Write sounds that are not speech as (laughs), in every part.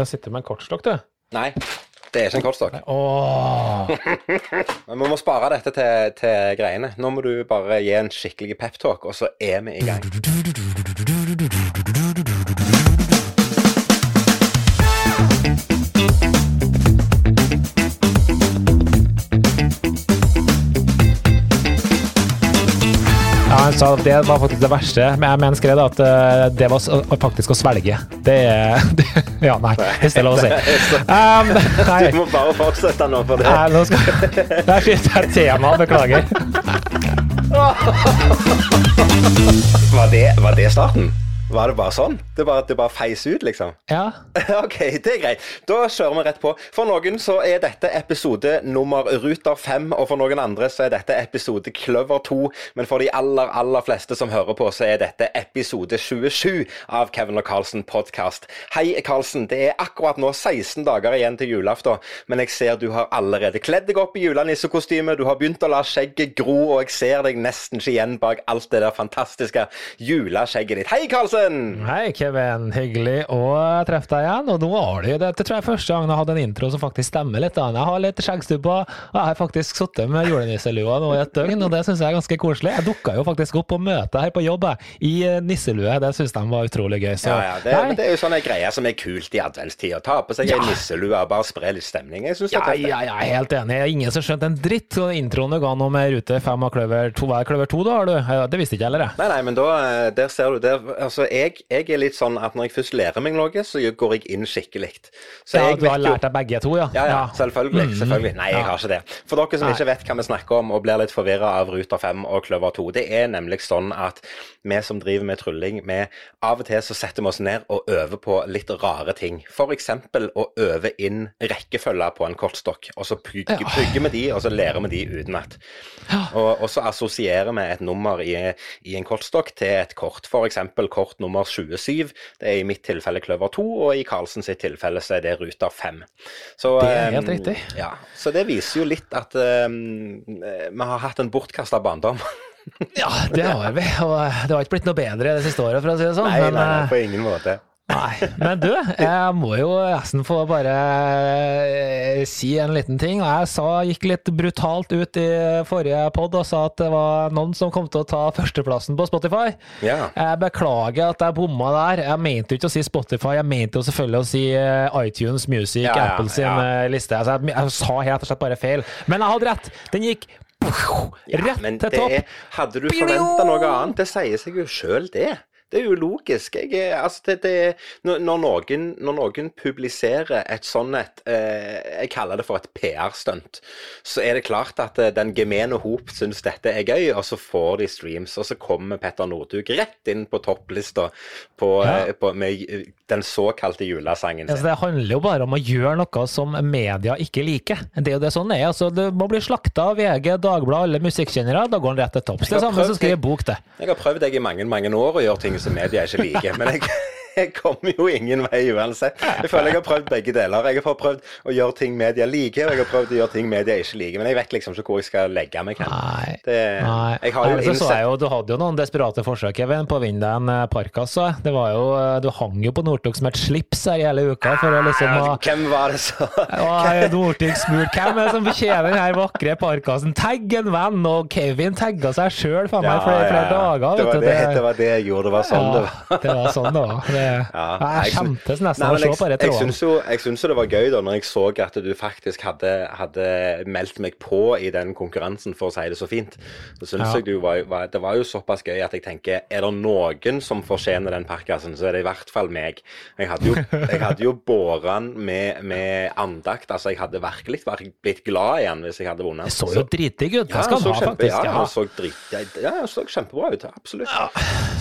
Jeg sitter med en kortstokk, du. Nei, det er ikke en kortstokk. Åh. Men vi må spare dette til, til greiene. Nå må du bare gi en skikkelig peptalk, og så er vi i gang. At det var faktisk det verste, men jeg mener skrev at eh, det var faktisk å svelge. Det er (laughs) Ja, nei, hvis det er lov å si. (laughs) Um, nei, Du må bare fortsette nå, for det nei, nå skal (laughs) Det er er tema, beklager. Var det, var det starten? Var det bare sånn? Det bare, det bare feis ut, liksom? Ja. (laughs) Ok, det er greit. Da kjører vi rett på. For noen så er dette episode nummer Ruter 5, og for noen andre så er dette episode Kløver 2. Men for de aller, aller fleste som hører på, så er dette episode 27 av Kevin og Carlsen podkast. Hei, Carlsen. Det er akkurat nå 16 dager igjen til julaften, men jeg ser du har allerede kledd deg opp i julenissekostyme, du har begynt å la skjegget gro, og jeg ser deg nesten ikke igjen bak alt det der fantastiske juleskjegget ditt. Hei, Carlsen! Hei, Kevin. Hyggelig å treffe deg igjen. Og nå har du Dette tror jeg er første gang jeg har hatt en intro som faktisk stemmer litt. da. Jeg har litt skjeggstubber, og jeg har faktisk sittet med julenisselua nå i et døgn, og det syns jeg er ganske koselig. Jeg dukka jo faktisk opp på møte her på jobb jeg, i eh, nisselue. Det syns de var utrolig gøy. Så Ja, ja, det, det er jo sånne greier som er kult i adventstid. Å ta på seg en nisselue og bare spre litt stemning. Jeg synes det er tøft. det. ja, jeg er helt enig. Jeg er ingen som skjønte en dritt. Og introen du ga nå med Rute 5 og Kløver 2, hva er Kløver 2 da, har du? Det visste ikke jeg heller, jeg. Nei, nei, men da, eh, der ser du der, altså jeg, jeg er litt sånn at når jeg først lærer meg noe, så går jeg inn skikkelig. Så Ja, jeg du har lært deg begge to, ja? Ja, ja, selvfølgelig. selvfølgelig. Nei, jeg har ikke det. For dere som Nei. ikke vet hva vi snakker om og blir litt forvirra av Ruter 5 og Kløver 2, det er nemlig sånn at vi som driver med trylling, vi av og til så setter vi oss ned og øver på litt rare ting. F.eks. å øve inn rekkefølger på en kortstokk, og så bygger, Ja. pugger vi de, og så lærer vi de utenat. Og, og så assosierer vi et nummer i, i en kortstokk til et kort. F.eks. kort nummer 27. Det er i mitt tilfelle Kløver 2, og i Karlsen sitt tilfelle så er det Ruter 5. Så, Det er helt eh, riktig. Ja, så det viser jo litt at um, vi har hatt en bortkasta barndom. Ja, det har vi. Og det har ikke blitt noe bedre det siste året, for å si det sånn. Nei, nei, nei, eh, på ingen måte. Nei, men du, jeg må jo nesten få bare eh, si en liten ting. Jeg sa, gikk litt brutalt ut i forrige pod og sa at det var noen som kom til å ta førsteplassen på Spotify. Ja. Jeg beklager at jeg bomma der. Jeg mente jo ikke å si Spotify, jeg mente jo selvfølgelig å si eh, iTunes Music, Ja, ja, Apple sin eh, liste. Altså, jeg, jeg sa helt og slett bare feil. Men jeg hadde rett! Den gikk rett til topp. er, hadde du forventa noe annet? Det sier seg jo sjøl, det. Det er jo logisk. Jeg, altså det, det, når, noen, når noen publiserer et sånt et eh, Jeg kaller det for et PR-stunt. Så er det klart at eh, den gemene hop syns dette er gøy, og så får de streams. Og så kommer Petter Northug rett inn på topplista på, Ja. eh, på, med den såkalte julesangen Altså, sin. det handler jo bare om å gjøre noe som media ikke liker. Det er jo det sånn er. Altså, du må bli slakta av VG, Dagbladet, alle musikkjennere. Da går han rett til topps. Det samme som skriver bok, det. Jeg har prøvd deg i mange mange år å gjøre ting som media ikke liker, men jeg, jeg (laughs) kommer jo ingen vei uansett. Jeg føler jeg har prøvd begge deler. Jeg har prøvd å gjøre ting media liker, og jeg har prøvd å gjøre ting media ikke liker. Men jeg vet liksom ikke hvor jeg skal legge meg. Nei. Det, Nei. jeg har jo Ellers innsett... så jeg jo, Du hadde jo noen desperate forsøk Kevin, på å vinne deg en eh. Det var jo, eh, Du hang jo på Northug som et slips her hele uka for å liksom ha Hvem var det så (laughs) Northug spurte hvem er det som fortjener denne vakre parkkassen. Tagg en venn! Og Kevin tagga seg sjøl for meg ja, flere, flere dager. Det var det, det var det jeg gjorde. Det var sånn det var. det var sånn det var. Det, Ja, jeg skjemtes nesten av å se på det jo, jeg syns jo det var gøy da når jeg så at du faktisk hadde, hadde meldt meg på i den konkurransen, for å si det så fint. Så syns Ja. jeg du var, var, det var jo såpass gøy at jeg tenker er det noen som fortjener den parkasen, så er det i hvert fall meg. Jeg hadde jo, (laughs) jeg hadde jo med, med andakt. Altså, jeg hadde virkelig blitt glad igjen hvis jeg hadde vunnet. Det så jo dritdigg ut. Det Ja, skal han ha, kjempe, faktisk. ja, Ja. han så, drit, ja, ja, han så kjempebra ut, absolutt.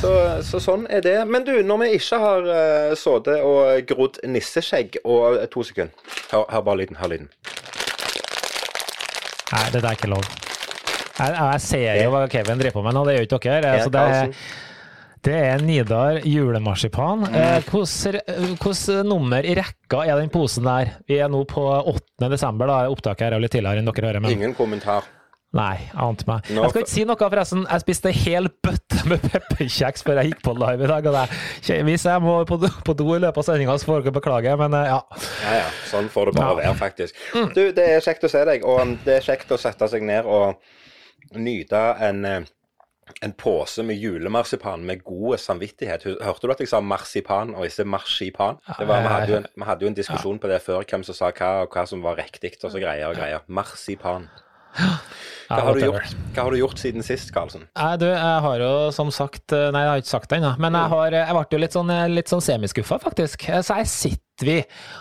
Så, så sånn er det. Men du, når vi ikke har uh, sittet og grodd nisseskjegg og To sekunder. Hør, hør bare lyden. Hør lyden. Nei, det der er ikke lov. Jeg, jeg ser jo hva Kevin driver på med nå, det gjør ikke dere. Altså, det, er, det er Nidar julemarsipan. Mm. Eh, Hvilket nummer i rekka er den posen der? Vi er nå på 8. desember, da. Opptaket her er litt tidligere enn dere hører, men Ingen kommentar. Nei, ante meg. Nå- Jeg skal ikke si noe, forresten. Jeg spiste hel bøtte med pepperkjeks før jeg gikk på live i dag. Og det, hvis jeg må på på do i løpet av sendinga, så får dere beklage, men eh, ja. Ja, ja. Sånn får det bare Ja. Være, faktisk. Du, det er kjekt å se deg, og det er kjekt å sette seg ned og nyte en, eh, en pose med julemarsipan med god samvittighet. Hørte du at jeg sa marsipan og ikke marsipan? Det var, vi, hadde jo en, hadde jo en diskusjon på det før, hvem som sa hva, og hva som var riktig, og så greier og greier. Marsipan. Hva har, du gjort, hva har du gjort siden sist, Karlsen? Nei, du, jeg har jo som sagt eh, Nei, jeg har ikke sagt det ennå, men jeg, har, jeg ble jo litt sånn, litt sånn semiskuffa, faktisk. Så jeg sitter vi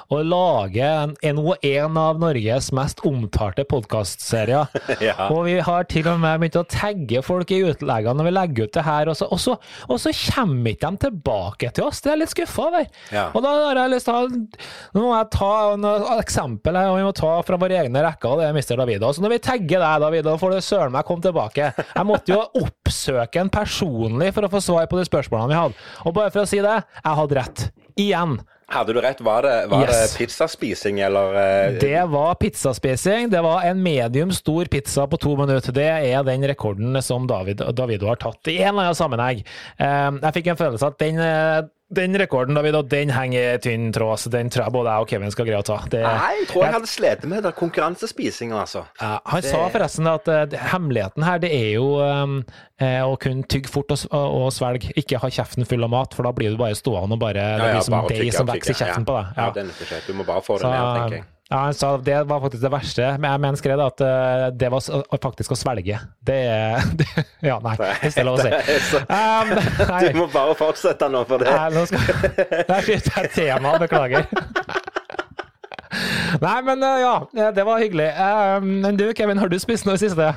og lager en, en, av Norges mest omtalte podkastserier. (laughs) Ja. Og vi har til og med begynt å tagge folk i utleggene når vi legger ut det her, og så, og så, og så kommer ikke de tilbake til oss. Det er jeg litt skuffa over. Ja. Og da har jeg lyst til å Nå må jeg ta et eksempel her, og vi må ta fra våre egne rekker, og det er Mr. Davido. Så når vi tagger deg, Davido, får du søren meg komme tilbake. Jeg måtte jo oppsøke en personlig for å få svar på de spørsmålene vi hadde. Og bare for å si det, jeg hadde rett. Igjen. Hadde du rett? Var det, var Yes. det pizzaspising, eller uh... Det var pizzaspising. Det var en medium stor pizza på to minutter. Det er den rekorden som David, Davido har tatt i en eller annen sammenheng. Uh, Jeg fikk en følelse at den, uh, den rekorden, Davido, den henger i tynn tråd, så den tror jeg både jeg og Kevin skal greie å ta. Det, Nei, jeg tror jeg hadde slitt med det konkurransespisinga, altså. Ja, han sa forresten at uh, hemmeligheten her, det er jo um, uh, å kunne tygge fort og, og, og svelge. Ikke ha kjeften full av mat, for da blir du bare stående og bare Det blir som bare deig som og i kjeften ja. på deg. Ja, det nytter ikke. Du må bare få det Så, ned, tenker jeg. ja, han sa det var faktisk det verste, men jeg mener skrev at eh, det var faktisk å svelge. Det er (laughs) det, Ja, nei, hvis det er lov å si. (laughs) Det er Um, (laughs) Du må bare fortsette nå for det. nei, nå skal skifter jeg tema, beklager. Nei, men eh, ja, eh, det var hyggelig. Eh, Men du, Kevin, har du spist noe i siste?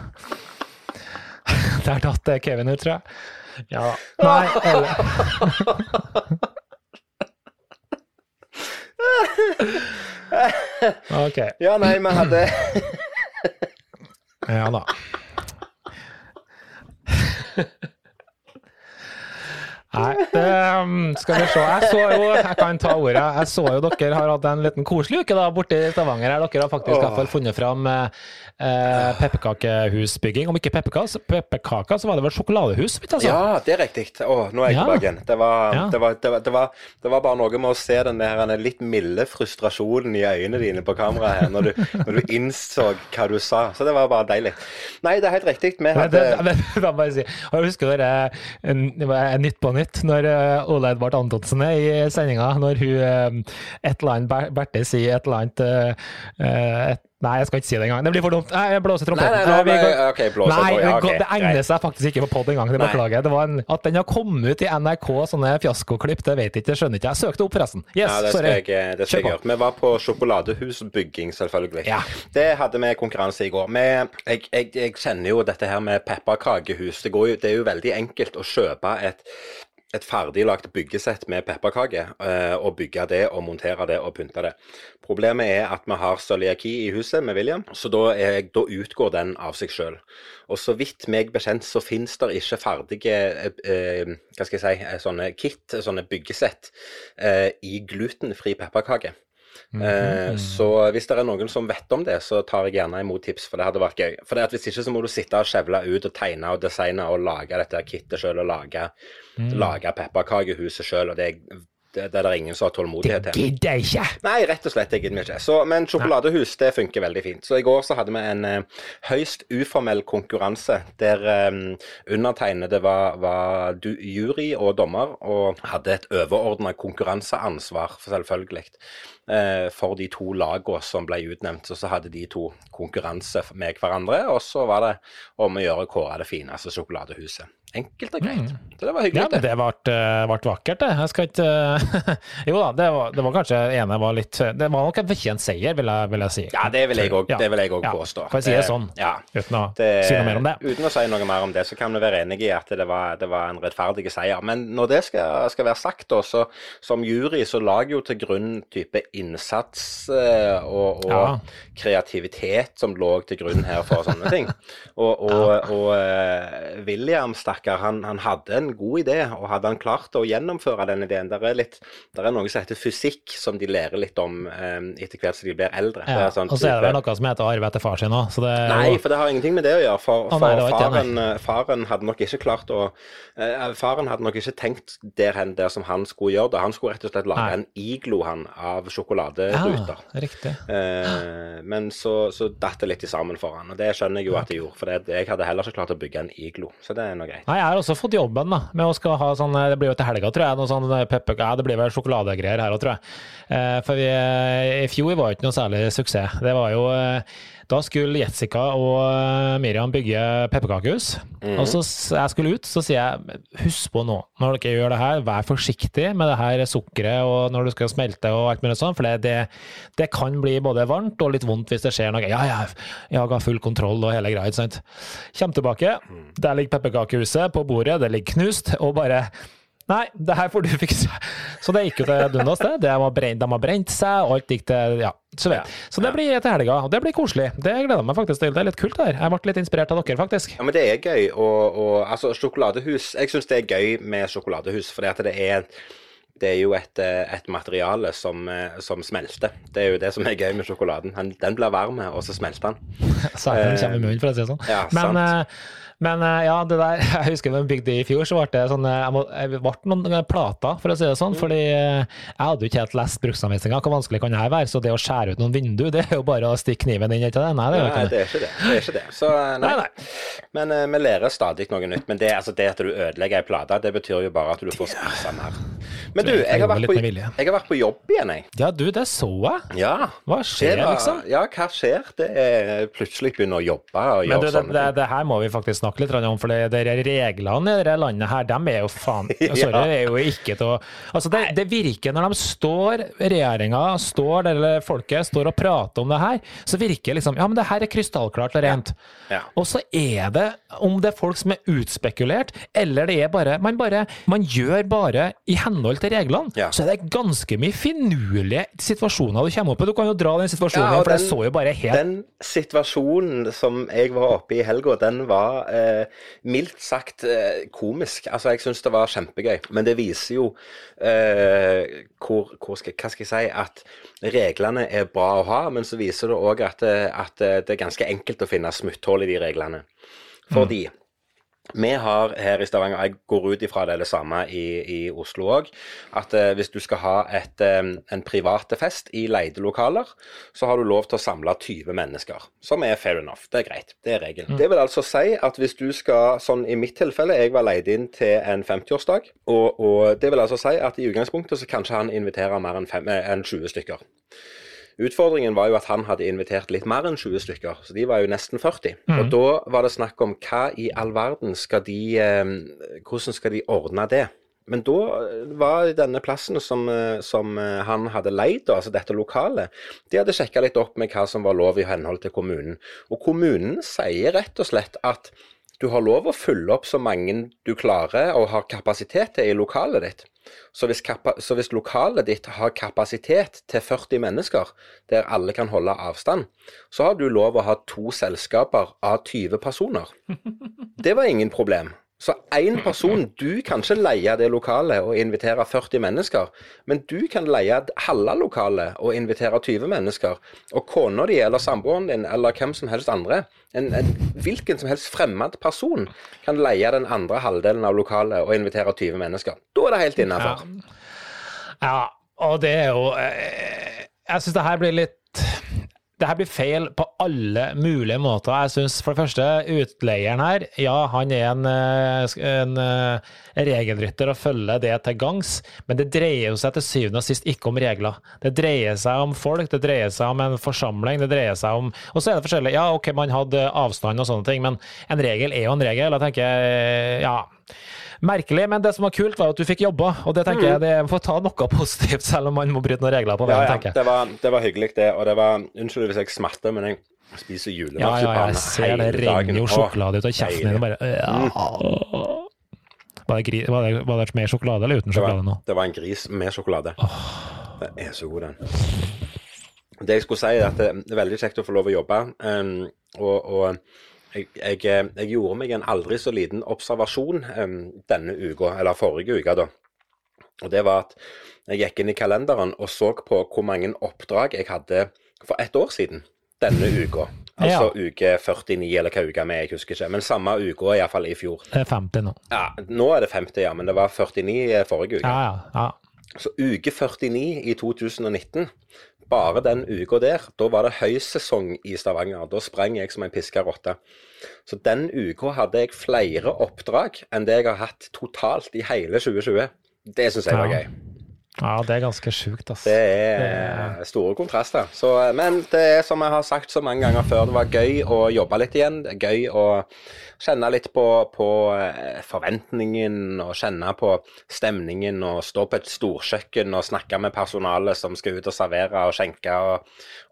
Der datt eh, Kevin ut, tror jeg. Ja. Nei, eller (laughs) OK. Ja, nei, vi hadde Ja da. (laughs) Nei, det, um, skal vi se. Jeg så jo, jeg kan ta ordet, jeg så jo dere har hatt en liten koselig uke da borte i Stavanger. her Dere har faktisk i hvert fall funnet fram eh, eh, pepperkakehusbygging. Om ikke pepperkaker, så var det vel sjokoladehus? Vet jeg, altså. Ja, det er riktig. Å, nå er jeg Ja. tilbake igjen. Det var, Ja. det, var, det, var, det, var, det var bare noe med å se den der litt milde frustrasjonen i øynene dine på kamera her, når du, (laughs) når du innså hva du sa. Så det var bare deilig. Nei, det er helt riktig. Vi hadde da bare si, jeg husker dere Nytt på nytt, når eh, Ole Edvard Antonsen er i sendinga, når hun eh, et eller annet Ber- Berthe sier et eller annet eh, eh, et, Nei, jeg skal ikke si det engang. Det blir for dumt. Jeg blåser trompeten. nei, nei, nei, vi går- OK, blås Nei, ja, det det egner seg faktisk ikke på pod engang. Beklager. Det var en, at den har kommet ut i NRK, sånne fiaskoklipp, det vet jeg ikke, det skjønner ikke jeg. Søkte opp, forresten. Yes, Ja, det skal sorry. jeg, eh, det skal jeg gjøre. Vi var på sjokoladehusbygging, selvfølgelig. Ja. Det hadde vi konkurranse i går. Vi, jeg, jeg, jeg kjenner jo dette her med pepperkakehus. Det, går jo, det er jo veldig enkelt å kjøpe et et ferdiglagt byggesett med pepperkake, eh, og bygge det og montere det og pynte det. Problemet er at vi har cøliaki i huset med William, så da, er, da utgår den av seg sjøl. Og så vidt meg bekjent så finnes det ikke ferdige eh, hva skal jeg si, eh, sånne kit, sånne byggesett, eh, i glutenfri pepperkake. Eh, så hvis det er noen som vet om det, så tar jeg gjerne imot tips, for det hadde vært gøy. For det at hvis ikke så må du sitte og skjevle ut og tegne og designe og lage dette kittet sjøl og lage, lage pepperkakehuset sjøl, og det, er- det, det er det ingen som har tålmodighet til. Det Gidder jeg ikke! Nei, rett og slett, det gidder vi ikke. Så, men sjokoladehus det funker veldig fint. Så i går så hadde vi en eh, høyst uformell konkurranse der eh, undertegnede var, var du, jury og dommer, og hadde et overordna konkurranseansvar, selvfølgelig, eh, for de to lagene som ble utnevnt. Og så hadde de to konkurranse med hverandre, og så var det om å gjøre å kåre det fineste sjokoladehuset. Enkelt og greit. Så det var hyggelig. Ja, men det ble, eh, vakkert, det. Jeg skal ikke (laughs) Jo da, det var, det var kanskje ene var litt Det var nok en fortjent seier, vil jeg, vil jeg si. Ja, det vil jeg òg Ja. påstå. Kan jeg si det sånn, Ja. uten å Det, si noe mer om det? Uten å si noe mer om det, så kan vi være enige i at det var, det var en rettferdig seier. Men når det skal, skal være sagt, da, så som jury så lager jo til grunn type innsats eh, og, og Ja. kreativitet som lå til grunn her for sånne ting. Og, og, og eh, William, stakkar stakkar, han, han, hadde en god idé, og hadde han klart å gjennomføre den ideen Det er, litt, der er noe som heter fysikk, som de lærer litt om um, etter hvert som de blir eldre. Ja, sånn, og så er det vel noe som heter arv etter far sin òg, Nei, for det har ingenting med det å gjøre. For, for nei, faren, ikke, eh, faren, hadde nok ikke klart å uh, Faren hadde nok ikke tenkt der hen der som han skulle gjøre det. Han skulle rett og slett lage en iglo han av sjokoladeruter. Ja, riktig. Uh, men så, så datt det litt sammen for han, og det skjønner jeg jo at det gjorde. For det, jeg hadde heller ikke klart å bygge en iglo, så det er noe greit. Nei, jeg har også fått jobben da, med å skal ha sånn Det blir jo til helga, tror jeg. Noe sånn pepper, ja, det blir vel sjokoladegreier her òg, tror jeg. Eh, for vi, i fjor var det ikke noe særlig suksess. Det var jo eh, da skulle Jessica og eh, Miriam bygge pepperkakehus. Mm. Og så jeg skulle ut, så sier jeg husk på nå, når dere gjør det her, vær forsiktig med det her sukkeret og når du skal smelte og alt mulig sånn, for det, det, kan bli både varmt og litt vondt hvis det skjer noe. Ja, ja, jeg har full kontroll og hele greia, ikke sant. Kjem tilbake, mm. der ligger pepperkakehuset på bordet, det ligger knust, og bare Nei, det her får du fikse. Så det gikk jo til dundas, det. De har brent, de har brent seg, og alt gikk til Ja, så vet. Så det blir til helga, og det blir koselig. Det gleder jeg meg faktisk til. Det er litt kult her. Jeg ble litt inspirert av dere, faktisk. Ja, men det er gøy. Og, og altså, sjokoladehus Jeg syns det er gøy med sjokoladehus, fordi at det er det er jo et, et materiale som, som, smelter. Det er jo det som er gøy med sjokoladen. Den blir varm, og så smelter den. (laughs) Saken kommer i munnen, for å si det sånn. Ja, Men sant. Men eh, ja, det der, (laughs) jeg husker da vi bygde i fjor, så ble det sånn eh, Jeg ble noen eh, plater, for å si det sånn. fordi jeg hadde jo ikke helt lest bruksanvisninga. Hvor vanskelig kan det her være? Så det å skjære ut noen vindu, det er jo bare å stikke kniven inn, ikke det? Nei, det er, nei, det er ikke det. det, er ikke det. Så nei. nei, nei. Men uh, vi lærer stadig noe nytt. Men det, altså, det at du ødelegger ei plate, det betyr jo bare at du får spise mer. Men du, jeg har, på, jeg har vært på jobb igjen, jeg. Ja, du, det så jeg. Ja. Hva skjer, var, liksom? Ja, hva skjer? Det er plutselig begynner å jobbe og gjøre sånne det, det, det her må vi faktisk snakke litt om. for det de reglene i dette landet her, de er jo faen Sorry, (laughs) ja. er jo ikke til å Altså, det, det, virker når de står, regjeringa står, eller folket står og prater om det her, så virker liksom Ja, men det her er krystallklart og rent. Ja. Ja. Og så er det, om det er folk som er utspekulert, eller det er bare Man bare Man gjør bare i henhold til reglene, så er det ganske mye finurlige situasjoner du kommer opp i. Du kan jo dra den situasjonen, for den, det så jo bare helt Den situasjonen som jeg var oppe i i helga, den var eh, mildt sagt eh, komisk. Altså, jeg syns det var kjempegøy. Men det viser jo eh, hvor, hvor skal, hva skal jeg si, at reglene er bra å ha, men så viser det òg at, eh, at, det er ganske enkelt å finne smutthull i de reglene. Fordi mm. Vi har her i Stavanger, jeg går ut ifra det, det samme i, i Oslo òg, at eh, hvis du skal ha et, eh, en private fest i leide lokaler, så har du lov til å samle 20 mennesker. Som er fair enough. Det er greit. Det er regelen. Mm. Det vil altså si at hvis du skal, sånn i mitt tilfelle, jeg var leid inn til en 50-årsdag, og, og, det vil altså si at i utgangspunktet så kan ikke han invitere mer enn, fem, eh, enn 20 stykker. Utfordringen var jo at han hadde invitert litt mer enn 20 stykker, så de var jo nesten 40. Mm. Og da var det snakk om hva i all verden skal de eh, Hvordan skal de ordne det? Men da var denne plassen som, eh, som eh, han hadde leid, altså dette lokalet, de hadde sjekka litt opp med hva som var lov i henhold til kommunen. Og kommunen sier rett og slett at du har lov å fylle opp så mange du klarer og har kapasitet til i lokalet ditt. Så hvis, så hvis, lokalet ditt har kapasitet til 40 mennesker, der alle kan holde avstand, så har du lov å ha to selskaper av 20 personer. (laughs) Det var ingen problem. Så én person Du kan ikke leie det lokalet og invitere 40 mennesker, men du kan leie halve lokalet og invitere 20 mennesker. Og kona di eller samboeren din eller hvem som helst andre, en, en, hvilken som helst fremmed person, kan leie den andre halvdelen av lokalet og invitere 20 mennesker. Da er det helt innafor. Ja. ja, og det er jo eh, Jeg syns det her blir litt det her blir feil på alle mulige måter. Jeg syns for det første, utleieren her, ja, han er en, eh, en, eh, regelrytter og følger det til gangs, men det dreier jo seg til syvende og sist ikke om regler. Det dreier seg om folk, det dreier seg om en forsamling, det dreier seg om Og så er det forskjellig. Ja, OK, man hadde avstand og sånne ting, men en regel er jo en regel. Jeg tenker, ja merkelig, men det som var kult, var at du fikk jobba. Og det tenker mm. jeg det får ta noe positivt, selv om man må bryte noen regler på veien. Ja, ja. Det, var, det var hyggelig, det. Og det var Unnskyld hvis jeg smerter, men jeg spiser julemarsipan ja, ja, jeg ser det renner jo sjokolade ut av kjeften din. Bare, ja. Mm. Var det, gris, var, det, var det, med sjokolade eller uten sjokolade nå? Det var en gris med sjokolade. Oh. Det er så god, den. Det jeg skulle si, er at det er veldig kjekt å få lov å jobbe. Um, og, og jeg, jeg, eh, jeg, gjorde meg en aldri så liten observasjon um, denne uka, eller forrige uke, da. Og det var at jeg gikk inn i kalenderen og så på hvor mange oppdrag jeg hadde for ett år siden denne uka. Altså ja. uke 49, eller hva uka vi jeg husker ikke. Men samme uka, iallfall i fjor. Det er 50 nå. Ja, nå er det 50, ja. Men det var 49 forrige uke. Ja, ja, ja. Så uke 49 i 2019 bare den uka der, da var det høysesong i Stavanger. Da sprang jeg som en piska rotte. Så den uka hadde jeg flere oppdrag enn det jeg har hatt totalt i hele 2020. Det syns jeg var gøy. Ja, det er ganske sjukt, altså. Det er store kontraster. Så, men det er som jeg har sagt så mange ganger før, det var gøy å jobbe litt igjen. Det er gøy å kjenne litt på, på eh, forventningen og kjenne på stemningen og stå på et storkjøkken og snakke med personalet som skal ut og servere og skjenke og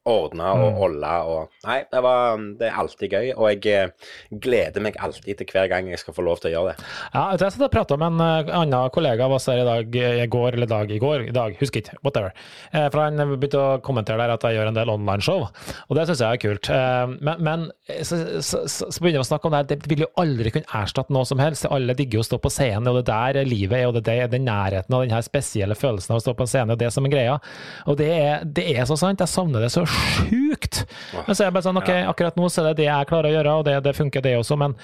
ordne og mm. og Nei, det, var, det, er alltid gøy, og jeg eh, gleder meg alltid til hver gang jeg skal få lov til å gjøre det. Ja, jeg satt og prata med en uh, annen kollega av oss her i dag, i går eller dag i går, i dag, husker ikke, whatever. For han begynte å kommentere der at jeg gjør en del online-show, og det syns jeg er kult. Men, men så, så, så, begynner vi å snakke om det her, det vil jo aldri kunne erstatte noe som helst. Alle digger jo å stå på scenen, og det der livet er, og det er den nærheten og den her spesielle følelsen av å stå på scenen, og det som er greia. Og det er, det er så sant, jeg savner det så sjukt. Men så er jeg bare sånn, ok, akkurat nå så er det det jeg klarer å gjøre, og det, det funker det også, men,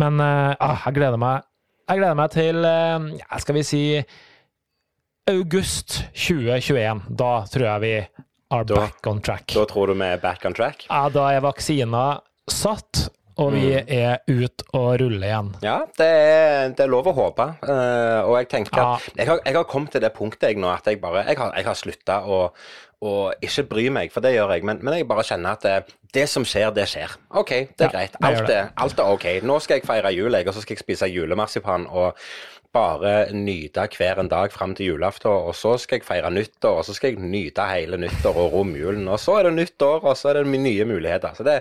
men uh, jeg gleder meg. Jeg gleder meg til, uh, skal vi si, august 2021. Da tror jeg vi are da, back on track. Da tror du vi er back on track? Ja, da er vaksina satt og vi mm. er ut og ruller igjen. Ja, det er, det er lov å håpe. Uh, og jeg tenker ja. at jeg har, jeg har, kommet til det punktet jeg nå at jeg bare Jeg har, jeg har slutta å, å, ikke bry meg, for det gjør jeg. Men, men jeg bare kjenner at det, det, som skjer, det skjer. OK, det er ja, greit. Alt, det. alt, er OK. Nå skal jeg feire jul, jeg, og så skal jeg spise julemarsipan. og bare nyte hver en dag fram til julaften, og så skal jeg feire nyttår, og så skal jeg nyte hele nyttår og romjulen, og så er det nyttår, og så er det nye muligheter. Så det,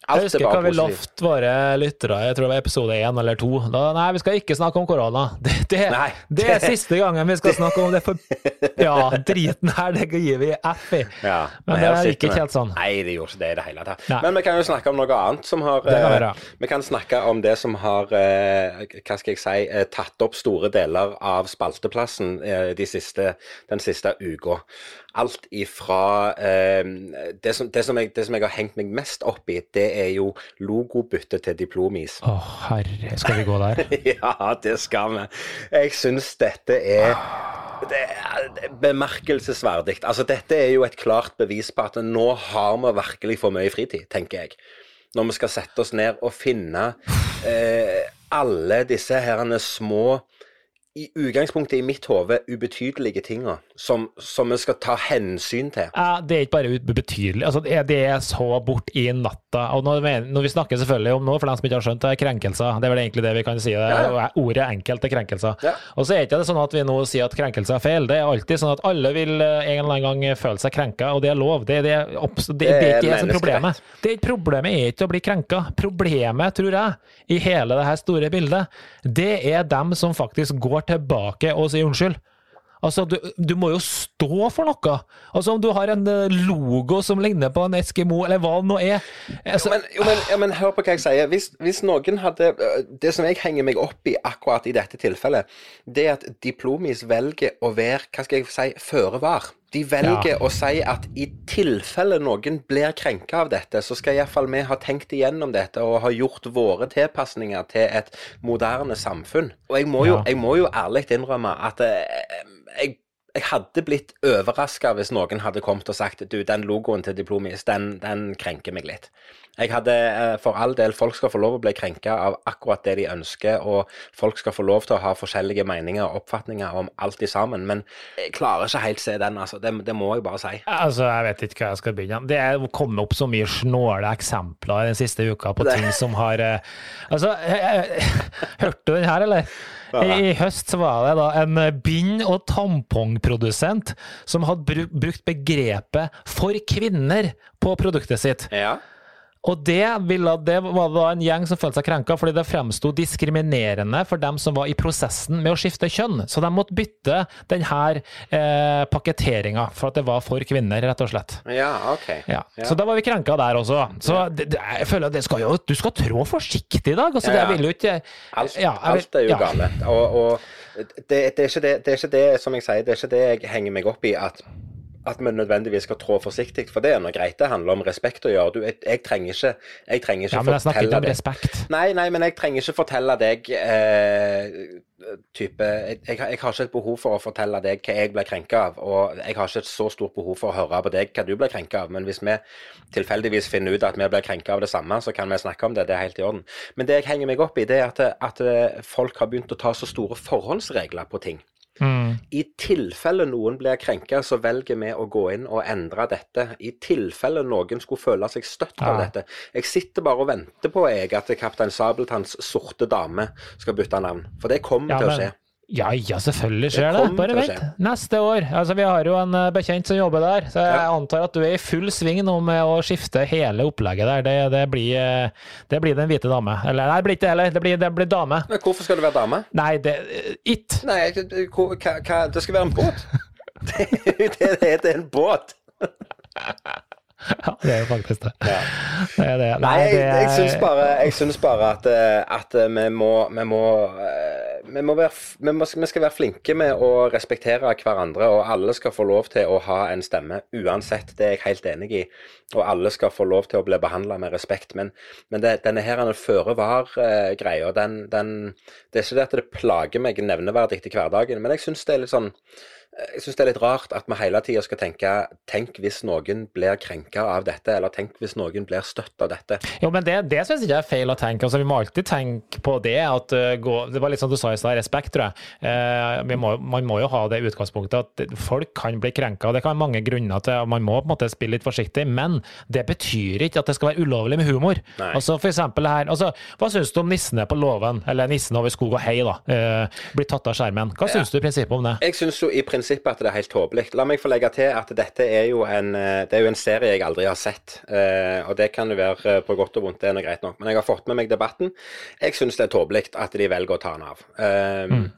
jeg husker hva vi lovte våre lyttere, jeg tror det var episode én eller to. Da, nei, vi skal ikke snakke om korona. (laughs) Det, det, det, er siste gangen vi skal snakke om det, for (laughs) ja, driten her, det gir vi F i. Ja, men det gikk ikke helt sånn. Nei, det gjorde ikke det i det hele tatt. Men vi kan jo snakke om noe annet som har eh, Vi kan snakke om det som har, eh, hva skal jeg si, eh, tatt opp store deler av spalteplassen de siste, den siste uka alt ifra eh, det, som, det, som jeg, det, som, jeg, har hengt meg mest opp i, det er jo logobytte til Diplomis. Å oh, herre, skal vi gå der? (laughs) ja, det skal vi. Jeg syns dette er det er bemerkelsesverdig. Altså, dette er jo et klart bevis på at nå har vi virkelig for mye fritid, tenker jeg. Når vi skal sette oss ned og finne eh, alle disse herrene små i utgangspunktet i mitt hode ubetydelige tinga som, som vi skal ta hensyn til. Ja, Det er ikke bare ubetydelig. Altså, det er så bort i natta. Og når vi, når vi, snakker selvfølgelig om noe, for dem som ikke har skjønt det, er krenkelser. Det er vel egentlig det vi kan si. Det. Ja. Ordet enkelt er krenkelser. Ja. Og så er ikke det sånn at vi nå sier at krenkelser er feil. Det er alltid sånn at alle vil eh, en eller annen gang føle seg krenka, og det er lov. Det, det, det, det er ikke det som problemet. Det er problemet er ikke å bli krenka. Problemet, tror jeg, i hele det her store bildet, det er dem som faktisk går tilbake og sier unnskyld. Altså, du, du, må jo stå for noe. Altså, Om du har en eh, logo som ligner på en Eskimo, eller hva det nå er altså, jo, men, jo, men, ja, men, hør på hva jeg sier. Hvis, hvis, noen hadde eh, Det som jeg henger meg opp i akkurat i dette tilfellet, det er at Diplomis velger å være, hva skal jeg si, føre var. De velger ja. å si at i tilfelle noen blir krenka av dette, så skal iallfall vi ha tenkt igjennom dette og ha gjort våre tilpasninger til et moderne samfunn. Og jeg må jo, ja. jeg må jo ærlig innrømme at eh, jeg, hadde blitt overraska hvis noen hadde kommet og sagt du, den logoen til Diplomis, den, den krenker meg litt. Jeg hadde eh, for all del Folk skal få lov å bli krenka av akkurat det de ønsker, og folk skal få lov til å ha forskjellige meninger og oppfatninger om alt i sammen, men jeg klarer ikke helt se den, altså. Det, det, må jeg bare si. Altså, Jeg vet ikke hva jeg skal begynne Det er kommet opp så mye snåle eksempler den siste uka på ting som har eh, Altså, hørte du den her, eller? I høst så var det da en bind- og tampongprodusent som hadde brukt begrepet 'for kvinner' på produktet sitt. Ja. Og det, ville, det var da en gjeng som følte seg krenka fordi det fremsto diskriminerende for dem som var i prosessen med å skifte kjønn. Så de måtte bytte denne eh, pakketteringa for at det var for kvinner, rett og slett. Ja, ok. Ja. Ja. Så da var vi krenka der også. Så det, det, jeg føler at det skal jo, du skal trå forsiktig i dag. Altså, Ja. Det vil jo ikke Alt, vil- alt er jo ja. gale. Og, og det, det, er ikke det, det er ikke det, som jeg sier, det er ikke det jeg henger meg opp i, at, at vi nødvendigvis skal trå forsiktig. For det er noe greit. Det handler om respekt å gjøre. Du, jeg, jeg trenger ikke, jeg trenger ikke Ja, men snakker ikke om respekt. Nei, nei, men jeg trenger ikke fortelle deg eh, type jeg, jeg, har- ikke et behov for å fortelle deg hva jeg ble krenka av, og jeg har ikke et så stort behov for å høre på deg hva du ble krenka av. Men hvis vi tilfeldigvis finner ut at vi blir krenka av det samme, så kan vi snakke om det. Det er helt i orden. Men det jeg henger meg opp i, det er at, at eh, folk har begynt å ta så store forhåndsregler på ting. Mm. I tilfelle noen blir krenka, så velger vi å gå inn og endre dette. I tilfelle noen skulle føle seg støtt av Ja. dette. Jeg sitter bare og venter på jeg at Kaptein Sabeltanns sorte dame skal bytte navn. For det kommer Ja, til å skje. Ja, ja, selvfølgelig skjer Det det. Bare vent. Neste år. Altså, vi har jo en eh, bekjent som jobber der, så jeg Ja. antar at du er i full sving nå med å skifte hele opplegget der. Det, det, blir, eh, det blir Den hvite dame. Eller nei, det blir ikke det heller. Det blir, det blir dame. Men hvorfor skal du være dame? Nei, det It. Nei, hva, hva, det skal være en båt. (laughs) det, det, det er en båt. Ja, det er jo faktisk det. Ja. Det er det. Nei, jeg, det er- jeg syns bare, jeg syns bare at, eh, at eh, vi må, vi må, eh, vi, må være, vi, må, vi skal være flinke med å respektere hverandre, og alle skal få lov til å ha en stemme uansett. Det er jeg helt enig i. Og alle skal få lov til å bli behandla med respekt. Men, men det, denne her føre var-greia, den, den Det er ikke det at det plager meg nevneverdig i hverdagen, men jeg syns det er litt sånn jeg syns det er litt rart at vi hele tida skal tenke Tenk hvis noen blir krenka av dette, eller tenk hvis noen blir støtt av dette. Jo, men det, det syns ikke jeg er feil å tenke. Altså, vi må alltid tenke på det. at uh, gå, Det var litt sånn du sa i stad, respekt, tror jeg. Uh, vi må, man må jo ha det utgangspunktet at folk kan bli krenka. Det kan være mange grunner til, og man må på en måte spille litt forsiktig. Men det betyr ikke at det skal være ulovlig med humor. Nei. Altså for eksempel her, altså, Hva syns du om nissene på låven, eller nissen over skog og hei, da, uh, blir tatt av skjermen? Hva syns du i prinsippet om det? Jeg synes jo i prinsippet at det er helt tåpelig. La meg få legge til at dette er jo en, eh, det er jo en serie jeg aldri har sett. eh, og det kan jo være eh, på godt og vondt, det er nå greit nok. Men jeg har fått med meg debatten. Jeg syns det er tåpelig at de velger å ta den av. Um,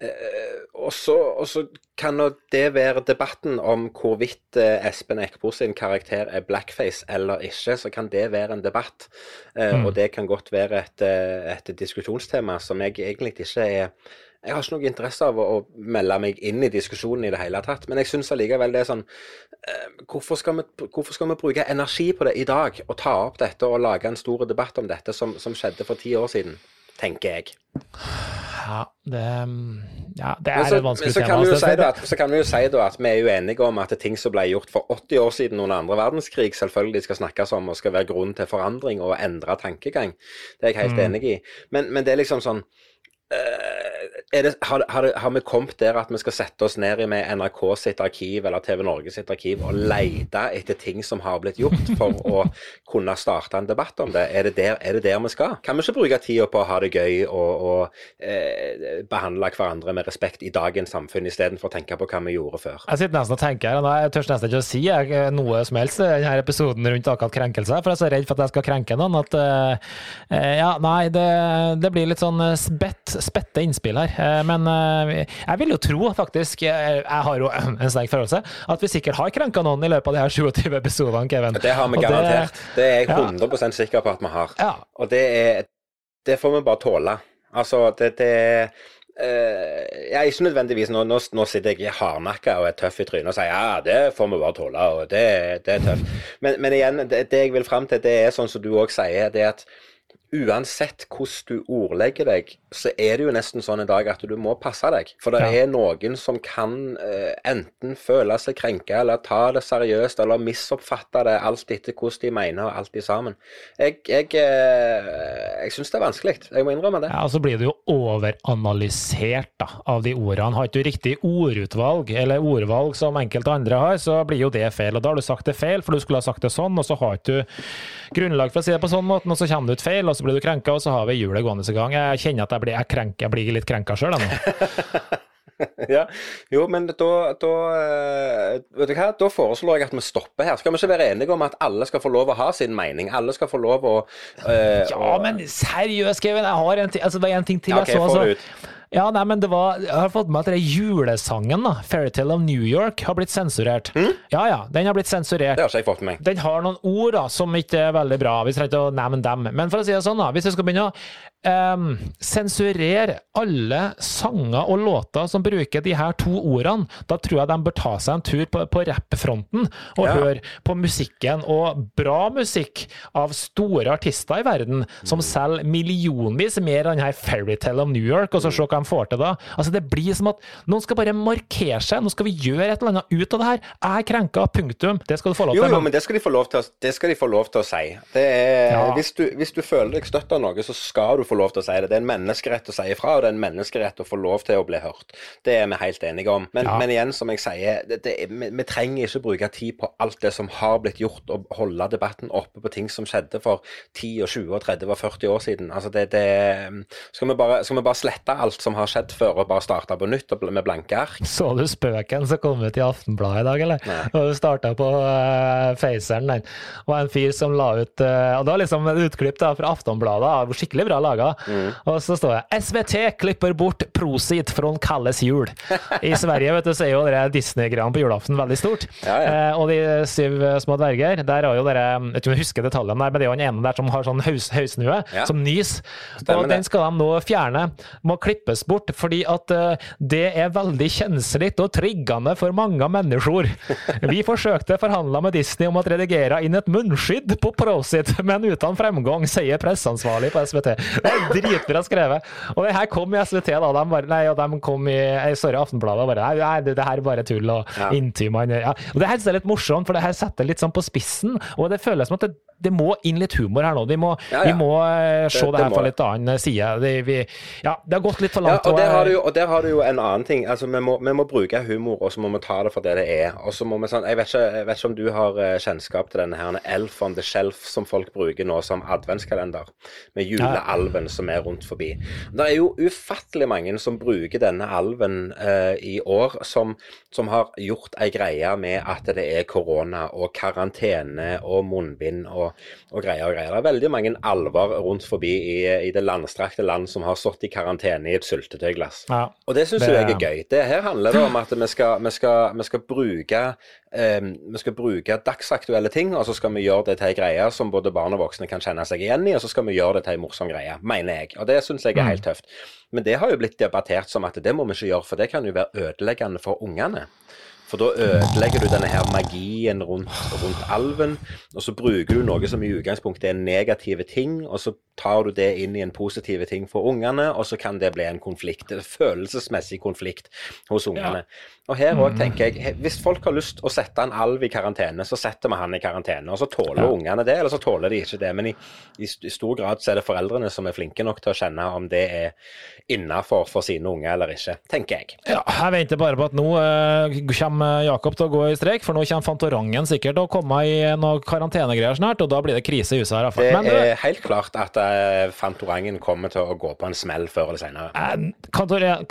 eh, og så og så kan nå det være debatten om hvorvidt Espen Eckbo sin karakter er blackface eller ikke. Så kan det være en debatt. Eh, Mm. Og det kan godt være et, et diskusjonstema som jeg egentlig ikke er jeg har ikke noe interesse av å, å melde meg inn i diskusjonen i det hele tatt. Men jeg syns allikevel det er sånn eh, hvorfor, skal vi, hvorfor skal vi bruke energi på det i dag? Og ta opp dette og lage en stor debatt om dette som, som skjedde for ti år siden? Tenker jeg. Ja, det, ja, det er så, et vanskelig så, tema. altså. si at, så kan vi jo si at vi er uenige om at det ting som ble gjort for 80 år siden under andre verdenskrig, selvfølgelig skal snakkes om og skal være grunn til forandring og endre tankegang. Det er jeg helt Mm. enig i. Men, men det er liksom sånn eh, det, har, har, har vi kommet der at vi skal sette oss ned med NRK sitt arkiv eller TV Norge sitt arkiv og lete etter ting som har blitt gjort for å kunne starte en debatt om det? Er det der, er det der vi skal? Kan vi ikke bruke tida på å ha det gøy og, og eh, behandle hverandre med respekt i dagens samfunn, istedenfor å tenke på hva vi gjorde før? Jeg sitter nesten og tenker og jeg tør nesten ikke å si jeg, noe som helst i denne episoden rundt akkurat krenkelser, for jeg er så redd for at jeg skal krenke noen at eh, eh, Ja, nei, det, det blir litt sånn eh, spett, spette innspill her. Eh, men eh, jeg vil jo tro, faktisk, eh, jeg har jo (clears throat) en sterk følelse, at vi sikkert har krenka noen i løpet av de her (laughs) 27 episodene, Kevin. Det har vi Og det- garantert. Det, er jeg 100% sikker på at vi har. Ja. Og det er Det får vi bare tåle. Altså, det, det Uh, Jeg er ikke nødvendigvis nå, nå, nå sitter jeg hardnakka og er tøff i trynet og sier ja, det får vi bare tåle, og det, det er tøft. Men, men igjen, det, det jeg vil fram til, det er sånn som du òg sier, det er at uansett hvordan du ordlegger deg, så er det jo nesten sånn i dag at du må passe deg. For det Ja. er noen som kan eh, enten føle seg krenka, eller ta det seriøst, eller misoppfatte det, alt etter hvordan de mener, og alt i sammen. Jeg, jeg, eh, jeg syns det er vanskelig. Jeg må innrømme det. Ja, og så blir det jo overanalysert da, av de ordene. Har ikke du riktig ordutvalg, eller ordvalg som enkelte andre har, så blir jo det feil. Og da har du sagt det feil, for du skulle ha sagt det sånn, og så har ikke du grunnlag for å si det på sånn måte, og så kommer det ut feil, og så blir du krenka, og så har vi hjulet gående i gang. Jeg kjenner at jeg blir, jeg krenker, jeg blir litt krenka sjøl, nå. (laughs) ja. Jo, men da, da eh, Vet du hva, da foreslår jeg at vi stopper her. Skal vi ikke være enige om at alle skal få lov å ha sin mening? Alle skal få lov å uh, Ja, men seriøst, Kevin. Jeg har en ting, altså, det er en ting til jeg ok, så. Altså. Ja, nei, men det var, Jeg har fått med at er julesangen, da, 'Fairytale of New York', har blitt sensurert. Ja ja, den har blitt sensurert. Det har ikke jeg fått med meg. Den har noen ord da, som ikke er veldig bra. Vi trenger ikke å nevne dem. Men for å si det sånn, da, hvis jeg skal begynne å um, sensurere alle sanger og låter som bruker de her to ordene, da tror jeg de bør ta seg en tur på, på rappfronten og Ja. høre på musikken. Og bra musikk av store artister i verden som selger millionvis mer enn her Fairytale of New York, og så se hva de får til da. Altså Det blir som at noen skal bare markere seg. Nå skal vi gjøre et eller annet ut av det her. Jeg er krenka, punktum. Det skal du få lov til. Jo, jo, men- det skal de få lov til, å- det skal de få lov til å si. Det er, Ja. hvis, du, hvis du føler deg støtt av noe, så skal du få lov til å si det. Det er en menneskerett å si ifra, og det er en menneskerett å få lov til å bli hørt. Det er vi helt enige om. Men, Ja. men igjen, som jeg sier, det, det, vi, vi trenger ikke bruke tid på alt det som har blitt gjort, og holde debatten oppe på ting som skjedde for 10 og 20 og 30 og 40 år siden. Altså det, det, skal, vi bare, skal vi bare slette alt som har skjedd før, og bare starte på nytt med blanke ark? Så du spøken som kom ut i Aftenbladet i dag, eller? Nei. Og du starta på uh, Faceren, den. Og en fyr som la ut uh, Og det var liksom et utklipp da, fra Aftonbladet, skikkelig bra laga. Mm. Og så står det 'SVT klipper bort Prosit fra Kalles jul'. I Sverige vet du, så er jo det Disney-greiene på julaften veldig stort. Ja, ja. Uh, og de syv små dverger, der har jo dere Jeg vet ikke om jeg husker detaljene der, men det er jo den ene der som har sånn haus, Ja. som nys. Stemmer og den skal de nå fjerne. Må klippes bort, fordi at eh, det er veldig kjenselig og triggende for mange mennesker. (laughs) Vi forsøkte forhandla med Disney om å redigere inn et munnskydd på Prosit, men uten fremgang, sier presseansvarlig på SVT. Det er dritbra skrevet. Og det her kom i SVT, da. De bare, nei, og de kom i eh, sorry, Aftenbladet og bare Nei, det, det her er bare tull. Og Ja. inntil ja. Og det her er litt morsomt, for det her setter litt sånn på spissen. Og det føles som at det, det må inn litt humor her nå. Vi må, Ja, ja. Vi må eh, se Det- det, det her fra litt annen side. Det, vi, ja, det har gått litt for Ja, og der, har du jo, og der har du jo en annen ting. Altså, vi må, vi må bruke humor, og så må vi ta det for det det er. Og så må vi sånn, jeg vet, ikke, jeg vet ikke om du har eh, kjennskap til denne her Elf on the Shelf som folk bruker nå som adventskalender, med julealven som er rundt forbi. Det er jo ufattelig mange som bruker denne alven eh, i år, som, som har gjort ei greie med at det er korona og karantene og munnbind og, og greier og greier. Det er veldig mange alver rundt forbi i, i det landstrakte land som har stått i karantene i et syltetøyglass. ja. Og det syns jo jeg er gøy. Det her handler det om at vi skal, vi skal, vi skal bruke um, vi skal bruke dagsaktuelle ting, og så skal vi gjøre det til ei greie som både barn og voksne kan kjenne seg igjen i, og så skal vi gjøre det til ei morsom greie, mener jeg. Og det syns jeg er helt tøft. Men det har jo blitt debattert som at det må vi ikke gjøre, for det kan jo være ødeleggende for ungene. For da ødelegger du denne her magien rundt, rundt alven, og så bruker du noe som i utgangspunktet er negative ting, og så tar du det inn i en positive ting for ungene, og så kan det bli en konflikt, en følelsesmessig konflikt hos ungene. Og her òg tenker jeg, hvis folk har lyst å sette en alv i karantene, så setter vi han i karantene. Og så tåler Ja. ungene det, eller så tåler de ikke det. Men i, i, stor grad så er det foreldrene som er flinke nok til å kjenne om det er innafor for sine unger eller ikke, tenker jeg. Ja, jeg venter bare på at nå eh, kommer Jakob til å gå i streik, for nå kommer Fantorangen sikkert til å komme i noe karantenegreier snart, og da blir det krise i huset her. Det Men er helt klart at eh, Fantorangen kommer til å gå på en smell før eller senere. jeg,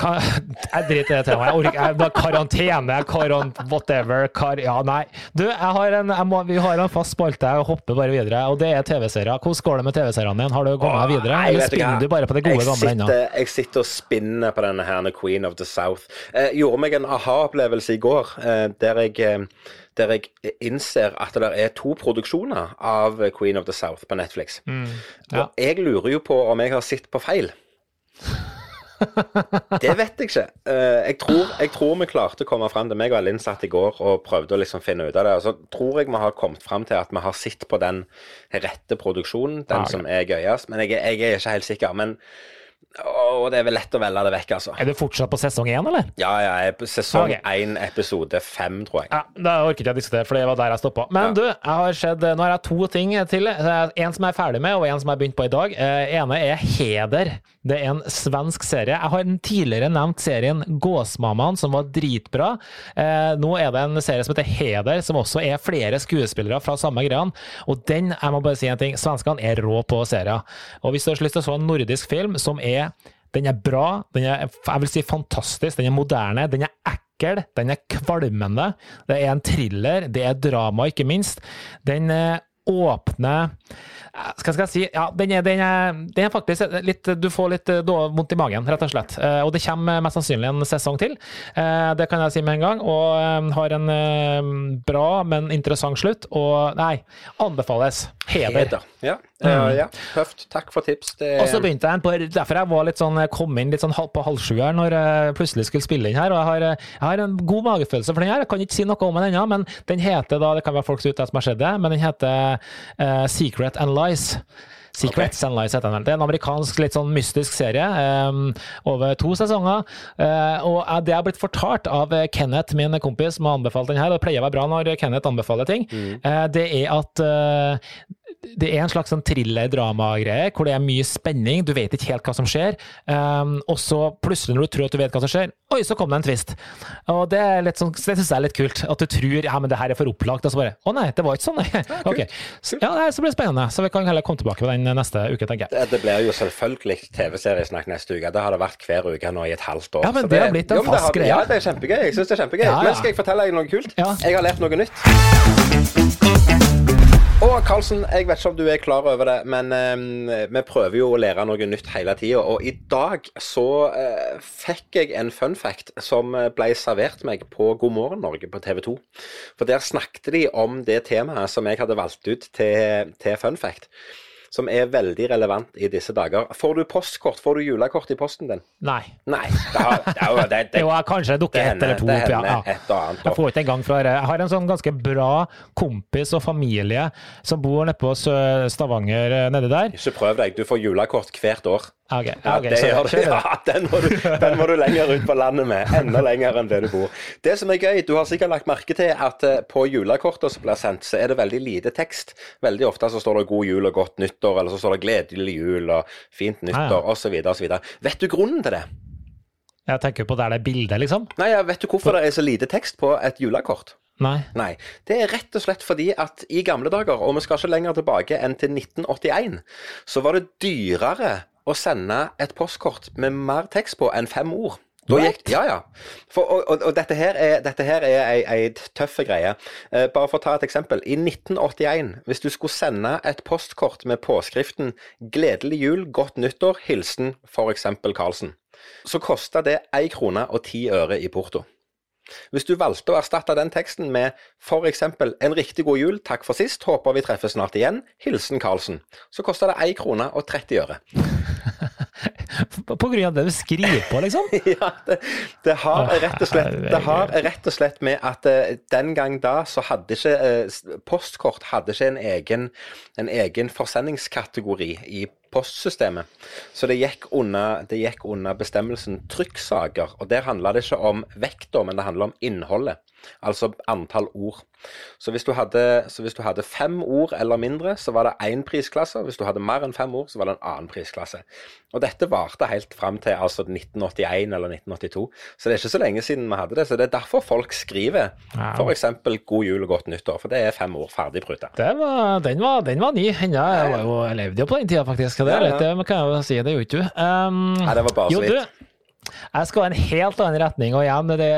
jeg, driter i det temaet. Jeg orker jeg, Karantene, karant, whatever. Kar, ja, nei. Du, jeg har en, jeg må, vi har en fast spalte. Jeg hopper bare videre, og det er TV-serier. Hvordan går det med TV-seriene dine? Har du kommet deg videre, eller spinner du bare på det gode jeg gamle ennå? jeg sitter og spinner på denne her Queen of the South. Jeg gjorde meg en aha-opplevelse i går, eh, der jeg eh, der jeg innser at det er to produksjoner av Queen of the South på Netflix. Mm, ja. Og jeg lurer jo på om jeg har sett på feil. Det vet jeg ikke. Eh, Jeg tror, jeg tror vi klarte å komme fram til meg og Linn satt i går og prøvde å liksom finne ut av det. Og så tror jeg vi har kommet fram til at vi har sett på den rette produksjonen, den Ja, okay. som er gøyest. Men jeg, jeg er ikke helt sikker. Men å, det er vel lett å velge det vekk, altså. Er du fortsatt på sesong én, eller? Ja, ja, jeg er på sesong én, okay. episode fem, tror jeg. Ja, Da orker ikke jeg diskutere, for det var der jeg stoppa. Men Ja. du, jeg har sett, nå har jeg to ting til. En som jeg er ferdig med, og en som jeg har begynt på i dag. Eh, ene er Heder. Det er en svensk serie. Jeg har tidligere nevnt serien Gåsmammaen, som var dritbra. Eh, nå er det en serie som heter Heder, som også er flere skuespillere fra samme greia. Og den, jeg må bare si en ting, svenskene er rå på serier. Og hvis du har lyst til å se en nordisk film som er Den er bra, den er jeg vil si fantastisk, den er moderne, den er ekkel, den er kvalmende. Det er en thriller, det er drama, ikke minst. Den eh, åpner skal, skal jeg si, ja, den er, den, er, den er, faktisk litt Du får litt eh, vondt i magen, rett og slett. Eh, og det kommer mest sannsynlig en sesong til. Eh, det kan jeg si med en gang. Og har en bra, men interessant slutt. Og nei, anbefales. Heder. Heder. Ja. Uh, ja, tøft. Takk for tips. Det... Og så begynte jeg på, Derfor jeg var litt sånn, kom inn litt sånn på halv sju her når jeg plutselig skulle spille inn her. og Jeg har, jeg har en god magefølelse for den her. Jeg kan ikke si noe om den ennå, men den heter da, det kan være folk ute som har sett det, men den heter uh, Secret and Lies. Secrets okay. and Lies heter den. Det er en amerikansk litt sånn mystisk serie um, over to sesonger. Uh, og det har blitt fortalt av Kenneth, min kompis, som har anbefalt den her. Det pleier å være bra når Kenneth anbefaler ting. Mm. Uh, det er at det er en slags sånn thriller-drama-greie hvor det er mye spenning, du vet ikke helt hva som skjer. Um, og så plutselig, når du tror at du vet hva som skjer, oi, så kom det en twist. Og det, er sånn, det syns jeg er litt kult. At du tror ja, men det her er for opplagt, og så bare å nei, det var ikke sånn, nei. (laughs) Ja, okay. så, ja, det blir spennende. Så vi kan heller komme tilbake på den neste uke, tenker jeg. Det, det blir jo selvfølgelig TV-seriesnakk neste uke. Det har det vært hver uke nå i et halvt år. Ja, men det, det har blitt en fast greie. Ja, det er kjempegøy. Jeg syns det er kjempegøy. Ja, ja. Men skal jeg fortelle deg noe kult? Jeg har lært noe nytt. Og Karlsen, jeg vet ikke om du er klar over det, men um, vi prøver jo å lære noe nytt hele tida. Og i dag så uh, fikk jeg en fun fact som ble servert meg på God morgen Norge på TV 2. For der snakket de om det temaet som jeg hadde valgt ut til, til fun fact som er veldig relevant i disse dager. Får du postkort? Får du julekort i posten din? Nei. Nei. Det, har, det, det, det, det jo, kanskje dukker ett eller to opp, ja. Et og annet, jeg får ikke engang fra Jeg har en sånn ganske bra kompis og familie som bor nede på Stavanger nede nedi der. Ikke prøv deg. Du får julekort hvert år. Okay, ja, okay, det gjør det. Ja, den må, du, den må, du, lenger ut på landet med. Enda lenger enn det du bor. Det som er gøy, du har sikkert lagt merke til at eh, på julekortene som blir sendt, så er det veldig lite tekst. Veldig ofte så står det 'God jul og godt nyttår', eller så står det 'Gledelig jul' og 'Fint nyttår' ja. osv. osv. Vet du grunnen til det? Jeg tenker på der det er bilde, liksom. Nei, jeg Vet du hvorfor det er så lite tekst på et julekort? Nei. Nei. Det er rett og slett fordi at i gamle dager, og vi skal ikke lenger tilbake enn til 1981, så var det dyrere å sende et postkort med mer tekst på enn fem ord. Gikk, ja, ja. For, og, og, og, dette her er, dette her er ei, ei tøff greie. Eh, bare for å ta et eksempel. I 1981, hvis du skulle sende et postkort med påskriften 'Gledelig jul, godt nyttår, hilsen f.eks. Karlsen', så kosta det én krone og ti øre i porto. Hvis du valgte å erstatte den teksten med f.eks. 'En riktig god jul, takk for sist, håper vi treffes snart igjen, hilsen Karlsen', så kosta det 1 krone og 30 øre. (laughs) På grunn av det du skriver på, liksom? (laughs) ja, det, det, har rett og slett, det har rett og slett med at uh, den gang da så hadde ikke uh, Postkort hadde ikke en egen, en egen forsendingskategori i postsystemet. Så det gikk under, det gikk under bestemmelsen trykksaker. Og der handla det ikke om vekta, men det handla om innholdet. Altså antall ord. Så hvis, hadde, så hvis, du hadde, fem ord eller mindre, så var det én prisklasse. Hvis du hadde mer enn fem ord, så var det en annen prisklasse. Og dette varte helt fram til altså 1981 eller 1982. Så det er ikke så lenge siden vi hadde det. Så det er derfor folk skriver wow. f.eks. 'God jul og godt nyttår', for det er fem ord ferdig pruta. Den var, den var, ny. Enda, jeg, jeg levde jo på den tida, faktisk. Det ja, litt, det kan jeg jo si. Det gjorde ikke du. Um, Nei, det var bare så vidt. Jeg skal i en helt annen retning. og igjen, det,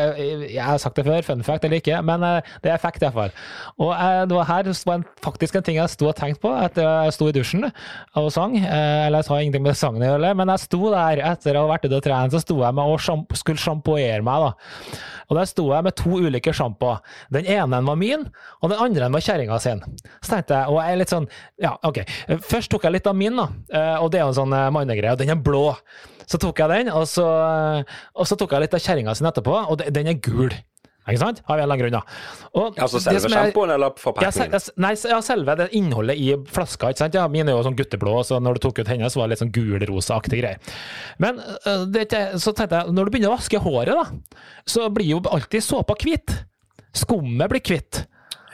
Jeg har sagt det før, fun fact eller ikke, men eh, det er fact iallfall. Og eh, det var her var faktisk en ting jeg sto og tenkte på etter jeg sto i dusjen og sang. Eh, eller jeg sa ingenting med sangen å gjøre, men jeg sto der etter å ha vært ute og trent, så sto jeg med og skulle sjampoere meg. da. Og der sto jeg med to ulike sjampoer. Den ene var min, og den andre var kjerringa sin. Så tenkte jeg, og jeg er litt sånn, ja, ok. Først tok jeg litt av min, da, og det er jo en sånn mannegreie, og den er blå. Så tok jeg den, og så, og så tok jeg litt av kjerringa sin etterpå, og den er gul. Ikke sant? Av en eller annen grunn, da. Og altså selve sjampoen eller forpakningen? Ja, nei, ja, selve det innholdet i flaska. ikke sant? Ja, Mine er jo sånn gutteblå, så når du tok ut hendene, så var det litt sånn gulrosaaktig greie. Men det, så tenkte jeg, når du begynner å vaske håret, da, så blir jo alltid såpa hvit. Skummet blir hvitt.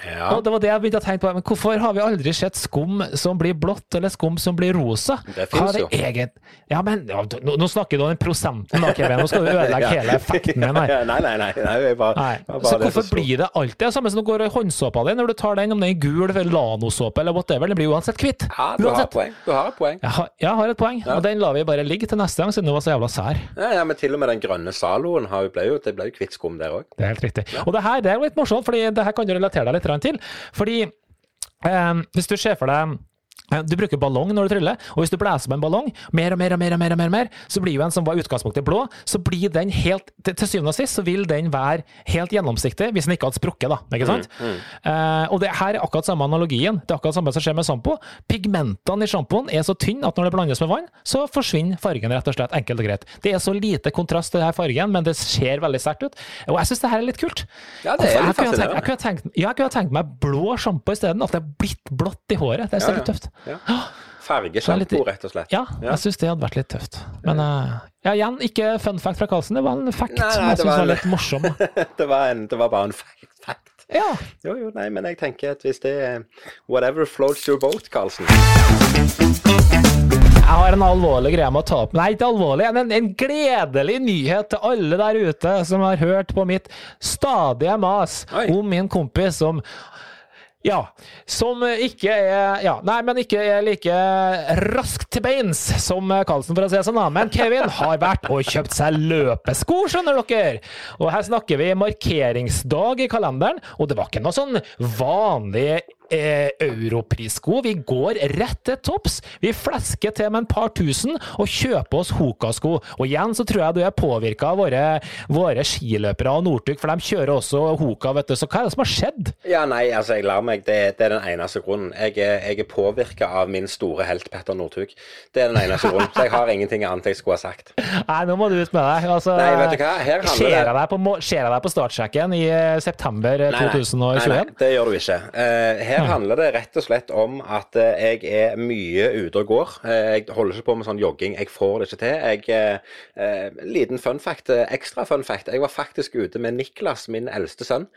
Ja. Og det var det jeg begynte å tenke på. Men hvorfor har vi aldri sett skum som blir blått, eller skum som blir rosa? Det fins jo. Egen... Ja, men ja, nå, nå snakker du om den prosenten, da, Kevin. Nå skal du ødelegge (laughs) hele effekten min her. (laughs) Nei, nei, nei. nei bare, Nei. Så hvorfor det blir det alltid det samme som det går i håndsåpa di? Når du tar den, om den er gul eller lanosåpe eller whatever, den blir uansett kvitt. Ja, du har et poeng. Du har et poeng. Jeg har, jeg har et poeng, og den lar vi bare ligge til neste gang, siden det var så jævla sær. Ja, ja, men til og med den grønne saloen ble jo, det ble jo kvitt skum der òg. Det er helt riktig. Og det her det er litt morsomt, for det her kan du relatere deg litt grann til. Fordi eh, hvis du ser for deg du bruker ballong når du tryller, og hvis du blåser med en ballong, mer og mer og mer, og mer, og mer, og mer, så blir jo en som var utgangspunktet blå, så blir den helt Til syvende og sist så vil den være helt gjennomsiktig, hvis den ikke hadde sprukket, da. Ikke sant? Eh, og det her er akkurat samme analogien. Det er akkurat samme som skjer med sjampo. Pigmentene i sjampoen er så tynne at når det blandes med vann, så forsvinner fargen rett og slett. Enkelt og greit. Det er så lite kontrast til denne fargen, men det ser veldig sterkt ut. Og jeg syns det her er litt kult. Ja, det er litt jeg kunne tenkt- fascinerende. Jeg kunne tenkt, ja, jeg kunne tenkt meg blå sjampo isteden. At det er blitt blått i håret. Det er så Ja, litt tøft. Ja. Litt- rett og slett. Ja, jeg syns det hadde vært litt tøft. Men uh, ja, igjen, ikke fun fact fra Karlsen. Det var en fact Nei, som jeg det syns var var litt morsom. (laughs) det, var en, det var bare en fact. fact. Ja. Jo, jo, nei, men jeg tenker at hvis det er Whatever floats your boat, Karlsen. Jeg har en alvorlig greie med å ta opp Nei, ikke alvorlig, men en gledelig nyhet til alle der ute som har hørt på mitt stadige mas Oi. om min kompis som ja, som ikke er Ja, nei, men ikke er like raskt til beins som Karlsen, for å si det sånn. Men Kevin har vært og kjøpt seg løpesko, skjønner dere! Og her snakker vi markeringsdag i kalenderen, og det var ikke noe sånn vanlig eh, europrissko. Vi går rett til topps. Vi flesker til med en par tusen og kjøper oss Hoka-sko. Og igjen så tror jeg du er påvirka av våre, våre skiløpere og Northug, for de kjører også Hoka, vet du. Så hva er det som har skjedd? Ja, nei, altså, jeg lar meg. Det, det er den eneste grunnen. Jeg er, jeg er påvirka av min store helt Petter Northug. Det er den eneste grunnen. Så jeg har ingenting annet jeg skulle ha sagt. Nei, nå må du ut med deg. Altså, Nei, vet du hva? Her handler det- deg på, deg på startsjekken i eh, september 2021? Nei, nei. 2021? Nei, nei, det gjør du ikke. Eh, her handler det rett og slett om at eh, jeg er mye ute og går. Eh, jeg holder ikke på med sånn jogging. Jeg får det ikke til. Jeg, eh, eh, liten fun fact, ekstra fun fact. Jeg var faktisk ute med Niklas, min eldste sønn,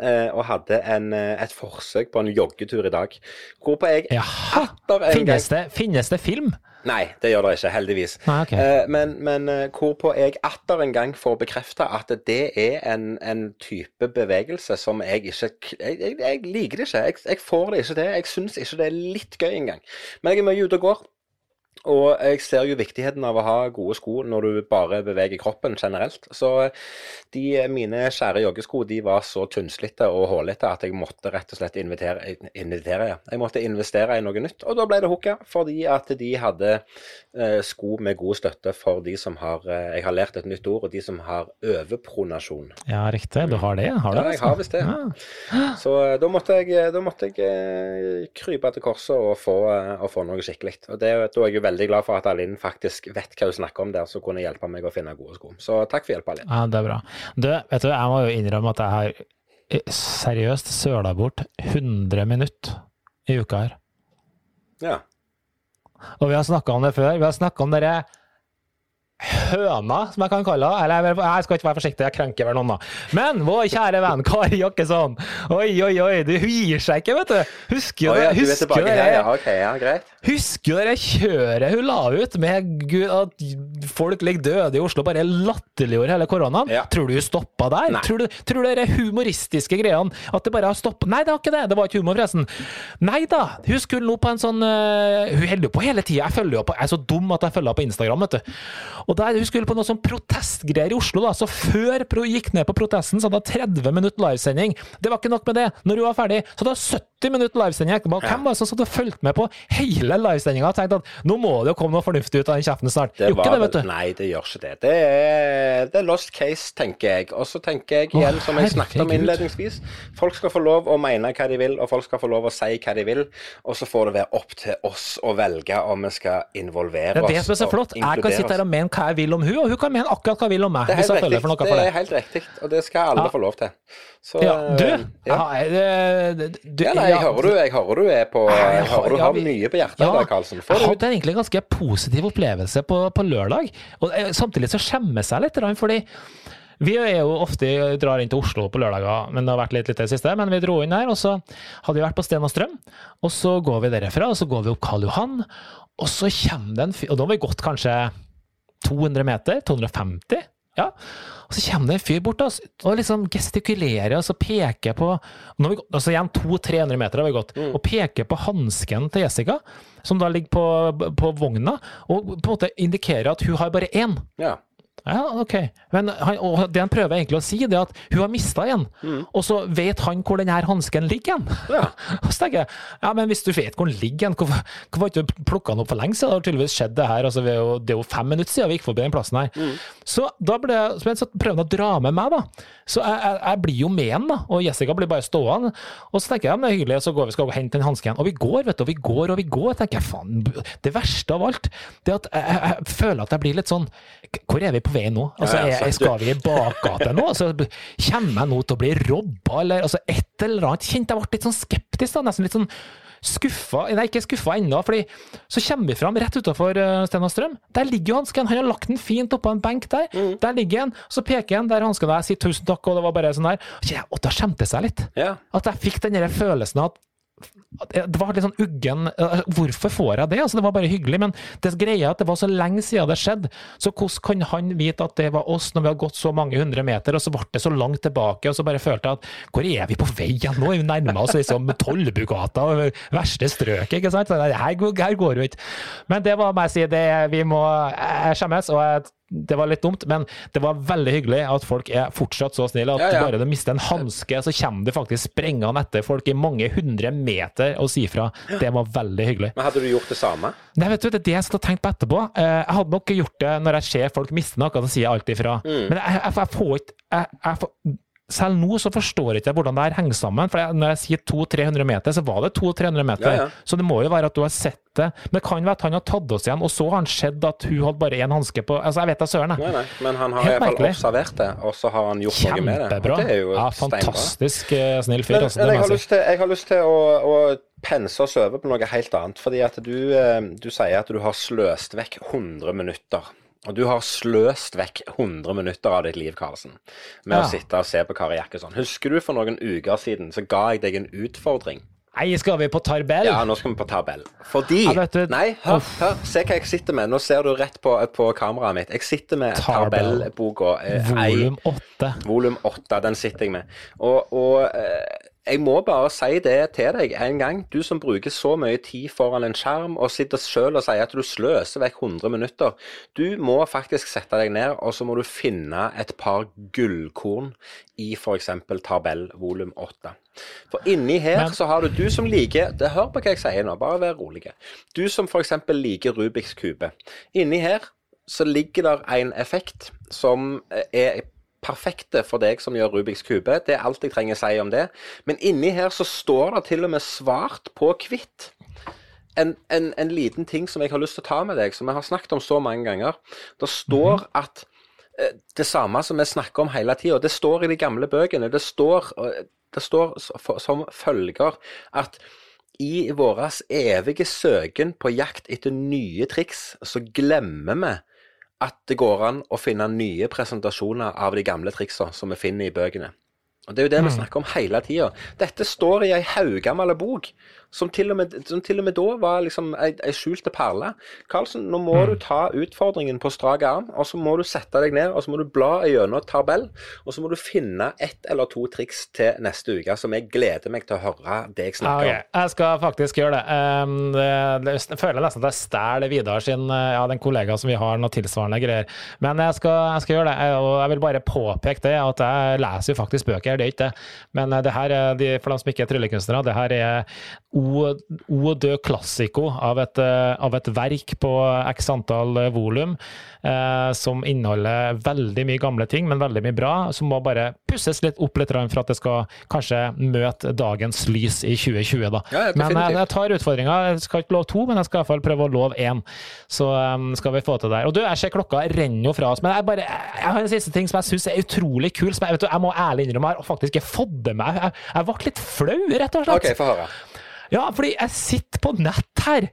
eh, og hadde en, et forsøk på en joggetur i dag. Hvorpå jeg ja. atter en gang det, finnes det film? Nei, det gjør det ikke, heldigvis. Nei, okay. Eh, men men eh, hvorpå jeg atter en gang får bekrefta at det er en, en type bevegelse som jeg ikke Jeg, jeg, jeg liker det ikke. Jeg, jeg får det ikke til. Jeg syns ikke det er litt gøy engang. Men jeg er mye ute og går. Og jeg ser jo viktigheten av å ha gode sko når du bare beveger kroppen generelt. Så de mine kjære joggesko de var så tynnslitte og hullete at jeg måtte rett og slett invitere, invitere. Jeg måtte investere i noe nytt. Og da ble det hooka. fordi at de hadde eh, sko med god støtte for de som har eh, Jeg har lært et nytt ord, og de som har overpronasjon. Ja, riktig. Du har det? Har du Ja, jeg har visst det. Ja. Så eh, da måtte jeg, da måtte jeg krype til korset og få, og få noe skikkelig. Og det, Da er jeg jo veldig glad for at Alinn faktisk vet hva hun snakker om der, som kunne hjelpe meg å finne gode sko. Så takk for hjelpa, Alinn. Ja, det er bra. Du, vet du, jeg må jo innrømme at jeg har eh, seriøst søla bort 100 minutter i uka her. Ja. Og vi har snakka om det før. Vi har snakka om dere høna, som jeg kan kalle henne. Eller jeg- skal ikke være forsiktig, jeg krenker vel noen, da. Men vår kjære venn Kari Jakkesson, oi, oi, oi, du hun gir seg ikke, vet du. Husker du ja, det? du Husker tilbake her, det? ja. Ok, ja. Husker det kjøret hun la ut med gud, at folk ligger døde i Oslo, bare latterliggjorde hele koronaen? Tror du hun stoppa der? Nei. Tror du, tror du det humoristiske greiene at det bare har stoppa Nei, det var ikke det! Det var ikke humor, forresten. Nei da! Hun skulle nå på en sånn uh, Hun holder jo på hele tida. Jeg jeg er så dum at jeg følger henne på Instagram, vet du. Og der, Hun skulle på noe sånn protestgreier i Oslo, da. Så før hun gikk ned på protesten, så hadde hun 30 minutter livesending. Det var ikke nok med det. Når hun var ferdig, så hadde hun 70 minutter livesending etterpå. Hvem var det som satt og fulgte med på hele livesendinga og tenkte at nå må det jo komme noe fornuftig ut av den kjeften snart? Det var, ikke det, vet du. Nei, det gjør ikke det. Det er, det er lost case, tenker jeg. Og så tenker jeg igjen, som jeg snakket om innledningsvis, folk skal få lov å mene hva de vil, og folk skal få lov å si hva de vil. Og så får det være opp til oss å velge om vi skal involvere oss. Det er det som er så flott. Jeg kan sitte her og mene hva jeg vil om hun, og hun kan mene akkurat hva hun vil om meg. Det er helt jeg riktig, det Det er helt riktig, og det skal alle Ja. få lov til. Så, Ja, du, ja. ja. det, det, du Ja, nei, jeg hører du, jeg hører du er på Jeg hører du har mye på hjertet Ja, i Karlsen. jeg Får du hadde egentlig en ganske positiv opplevelse på, på lørdag. Og eh, samtidig så skjemmes jeg litt, fordi Vi er jo ofte drar inn til Oslo på lørdager, men det har vært litt litt det siste. Men vi dro inn her, og så hadde vi vært på Sten og Strøm. Og så går vi derfra, og så går vi opp Karl Johan, og så kommer det en fyr Og da har vi gått kanskje 200 meter? 250? Ja. Og så kommer det en fyr bort oss og liksom gestikulerer og så peker på nå vi altså igjen 200-300 meter har vi gått, og peker på hansken til Jessica, som da ligger på, på vogna, og på en måte indikerer at hun har bare én. Ja. Ja, ok. Men han, det han prøver egentlig å si, det er at hun har mista en, og så vet han hvor denne hansken ligger. Ja. (laughs) Og så tenker jeg, ja, men hvis du vet hvor den ligger hvorfor, hvorfor har ikke du plukka den opp for lenge siden? Det har tydeligvis skjedd det her. Altså, vi er jo, det er jo fem minutter siden vi gikk forbi den plassen her. Så da ble jeg, så prøver han å dra med meg, da. Så jeg, jeg, jeg blir jo med han, da. Og Jessica blir bare stående. Og så tenker jeg, ja, men det er hyggelig, så går vi skal gå og hente den hansken. Og vi går, vet du, og vi går og vi går. tenker jeg, faen, Det verste av alt, det er at jeg, jeg føler at jeg blir litt sånn Hvor er vi på vei nå? Altså, ja, er, skal vi i bakgata nå? Altså, kommer jeg nå til å bli robba, eller altså, et eller annet? Kjente jeg ble litt sånn skeptisk, da. Nesten litt sånn skuffa. Nei, ikke skuffa ennå, fordi så kommer vi fram rett utafor uh, Sten og Strøm. Der ligger hansken. Han har lagt den fint oppå en benk der. Mm. Der ligger han. Så peker han der hansken er. Jeg sier tusen takk, og det var bare sånn der. Og jeg, Og da skjemtes jeg litt. Ja. At jeg fikk den der følelsen at jeg- det var litt sånn uggen øh, Hvorfor får jeg det? Altså, det var bare hyggelig, men det greia er at det var så lenge siden det skjedde. Så hvordan kan han vite at det var oss når vi har gått så mange hundre meter, og så ble det så langt tilbake, og så bare følte jeg at hvor er vi på vei igjen? Nå vi nærmer oss liksom Tollbugata, og verste strøk, ikke sant? Så det her, her går jo ikke. Men det var, må jeg si, det, vi må Jeg skjemmes, og jeg det var litt dumt, men det var veldig hyggelig at folk er fortsatt så snille at Ja, ja. bare du mister en hanske, så kommer du faktisk sprengende etter folk i mange hundre meter og sier fra. Det var veldig hyggelig. Men hadde du gjort det samme? Nei, vet du, Det er det jeg skal tenkt på etterpå. Eh, Jeg hadde nok gjort det når jeg ser folk miste noe, så sier jeg alltid ifra. Mm. Men jeg, jeg, jeg får ikke jeg, jeg får, Selv nå så forstår jeg ikke hvordan det her henger sammen. for Når jeg sier 200-300 meter, så var det 200-300 meter. Ja, ja. Så det må jo være at du har sett det. Men det kan være at han har tatt oss igjen, og så har han sett at hun hadde bare én hanske på Altså, jeg vet da søren, jeg. Nei, nei. Men han har iallfall observert det, og så har han gjort noe med det. Kjempebra. Det er jo Ja, fantastisk steinbra. snill fyr. Men, altså, jeg, har til, jeg har lyst til å, å pense oss over på noe helt annet. Fordi at du, eh, du sier at du har sløst vekk 100 minutter. Og du har sløst vekk 100 minutter av ditt liv, Karlsen, med Ja. å sitte og se på Kari Jakkesson. Husker du for noen uker siden så ga jeg deg en utfordring? Nei, skal vi på Tarbell? Ja, nå skal vi på tabell. Fordi Ja, Nei, hør, hør, se hva jeg sitter med. Nå ser du rett på, på kameraet mitt. Jeg sitter med Tarbell. tabellboka. eh, Volum 8. Volum 8, den sitter jeg med. Og, og eh, jeg må bare si det til deg en gang. Du som bruker så mye tid foran en skjerm og sitter selv og sier at du sløser vekk 100 minutter. Du må faktisk sette deg ned, og så må du finne et par gullkorn i f.eks. tabell volum 8. For inni her Men- så har du du som liker det, Hør på hva jeg sier nå, bare vær rolig. Du som f.eks. liker Rubiks kube. Inni her så ligger der en effekt som er perfekte for deg som gjør Rubiks kube. Det er alt jeg trenger å si om det. Men inni her så står det til og med svart på hvitt. En, en, en liten ting som jeg har lyst til å ta med deg, som jeg har snakket om så mange ganger. Det står at eh, det samme som vi snakker om hele tida, det står i de gamle bøkene. Det står, eh, det står som følger at i vår evige søken på jakt etter nye triks, så glemmer vi at det går an å finne nye presentasjoner av de gamle triksene som vi finner i bøkene. Og Det er jo det vi snakker om hele tida. Dette står i ei haugammel bok, som til, og med, som til og med da var liksom ei, skjulte perle. Karlsen, nå må du ta utfordringen på strak arm, og så må du sette deg ned og så må du bla gjennom tabell, og så må du finne ett eller to triks til neste uke som jeg gleder meg til å høre deg snakke okay. om. Jeg skal faktisk gjøre det. Um, det, det jeg føler nesten at jeg stjeler Vidar sin uh, ja, den kollega som vi har, noe tilsvarende greier. Men jeg skal, jeg skal gjøre det. Og jeg vil bare påpeke det, at jeg leser jo faktisk bøker, det er ikke det. Men uh, det her, er de, for de som ikke er tryllekunstnere, det her er O dø classico av et, uh, av et verk på x antall uh, volum, eh, som inneholder veldig mye gamle ting, men veldig mye bra, som må bare pusses litt opp litt for at det skal kanskje møte dagens lys i 2020. Da. Ja, ja, men jeg, jeg tar utfordringa. Jeg skal ikke love to, men jeg skal i hvert fall prøve å love én. Så um, skal vi få til det. her. Og du, jeg ser klokka renner jo fra oss, men jeg, bare, jeg har en siste ting som jeg syns er utrolig kul. Som jeg, vet du, jeg må ærlig innrømme jeg har faktisk ikke fått det med. Jeg, jeg ble litt flau, rett og slett. OK, få høre. Ja, fordi jeg sitter på nett her,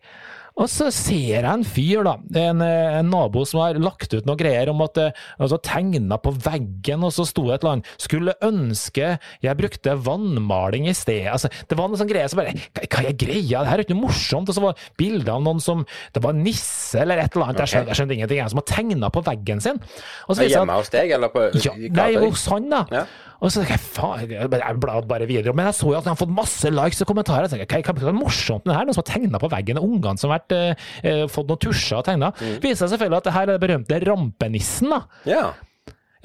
Og så ser jeg en fyr, da, en, en, nabo som har lagt ut noe greier om at altså, tegna på veggen, og så sto det et eller annet 'Skulle ønske jeg brukte vannmaling i sted'. Altså, det var noe sånn greier som bare Hva er greia? Det her er ikke noe morsomt. Og så var bilder av noen som Det var nisse eller et eller annet. Jeg skjønte, jeg skjønte ingenting. Jeg, som har tegna på veggen sin. Og så Hjemme hos deg, eller på ja, Nei, hos han, da. Ja. Og så jeg, faen, jeg bladde bare videre. Men jeg så jo at han har fått masse likes og kommentarer. Jeg tenkte, hva, hva er morsomt med det her? Noen som har tegna på veggen. Ungene som har vært, eh, fått noen tusjer og tegna. Mm. Viser seg selvfølgelig at det her er den berømte rampenissen. da. Ja.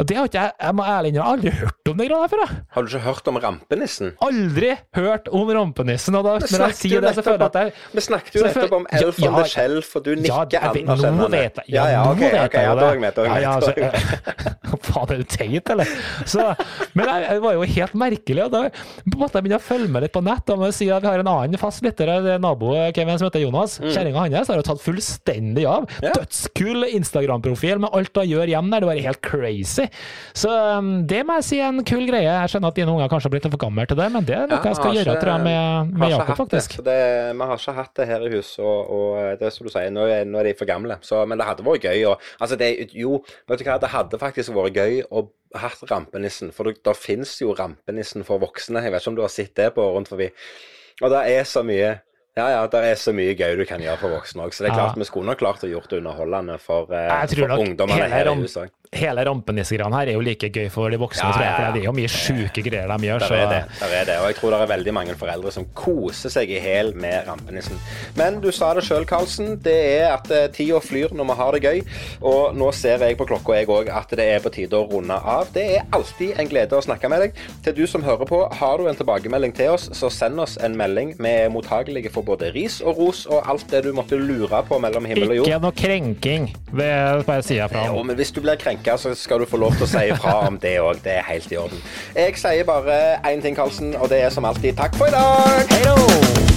Ja, det har ikke jeg jeg må ærlig innrømme, aldri hørt om det greia før. Jeg. Har du ikke hørt om rampenissen? Aldri hørt om rampenissen. Og da, når jeg sier det, så føler jeg at jeg Vi snakket jo nettopp om Elf ja, on the Shelf, og du nikker ja, anerkjennende. Nå vet jeg ja, ja, ok, vet okay, ja, er jeg. Da er jeg. Ja, altså, (laughs) faen, er du teit, eller? Så, men det var jo helt merkelig. og da måte jeg begynne å følge med litt på nett. og må si at Vi har en annen fast lytter, nabo Kevin, som heter Jonas. Mm. Kjerringa hans har jo tatt fullstendig av. Dødskul Instagram-profil med alt hun gjør hjemme der. Det var helt crazy. Så um, det må jeg si er en kul greie. Jeg skjønner at dine unger kanskje har blitt for gamle til det, men det er noe ja, jeg skal gjøre tror jeg, med, med Jakob, faktisk. Det, vi har ikke hatt det her i huset, og, og, det er som du sier, nå er, nå er de for gamle. Så, men det hadde vært gøy. Og, altså det, jo, vet du hva, det hadde faktisk vært gøy å hatt rampenissen. For da finnes jo rampenissen for voksne. Jeg vet ikke om du har sett det på rundt forbi. Og det er så mye ja, ja, det er så mye gøy du kan gjøre for voksne òg. Så det er klart ja. vi skulle nok klart å gjort det underholdende for, eh, for ungdommene her i huset hele rampenissegreiene her er jo like gøy for de voksne, ja, tror jeg. For det er jo mye sjuke greier de gjør. Der er, det, der er det. Og jeg tror det er veldig mange foreldre som koser seg i hæl med rampenissen. Men du sa det sjøl, Karlsen. Det er at uh, tida flyr når vi har det gøy. Og nå ser jeg på klokka jeg òg at det er på tide å runde av. Det er alltid en glede å snakke med deg. Til du som hører på, har du en tilbakemelding til oss, så send oss en melding. Vi er mottagelige for både ris og ros og alt det du måtte lure på mellom himmel og jord. Ikke noe krenking, vil jeg fra herfra. Jo, men hvis du blir krenka krenka, så skal du få lov til å si ifra om det òg. Det er helt i orden. Jeg sier bare én ting, Karlsen, og det er som alltid takk for i dag. Hei då!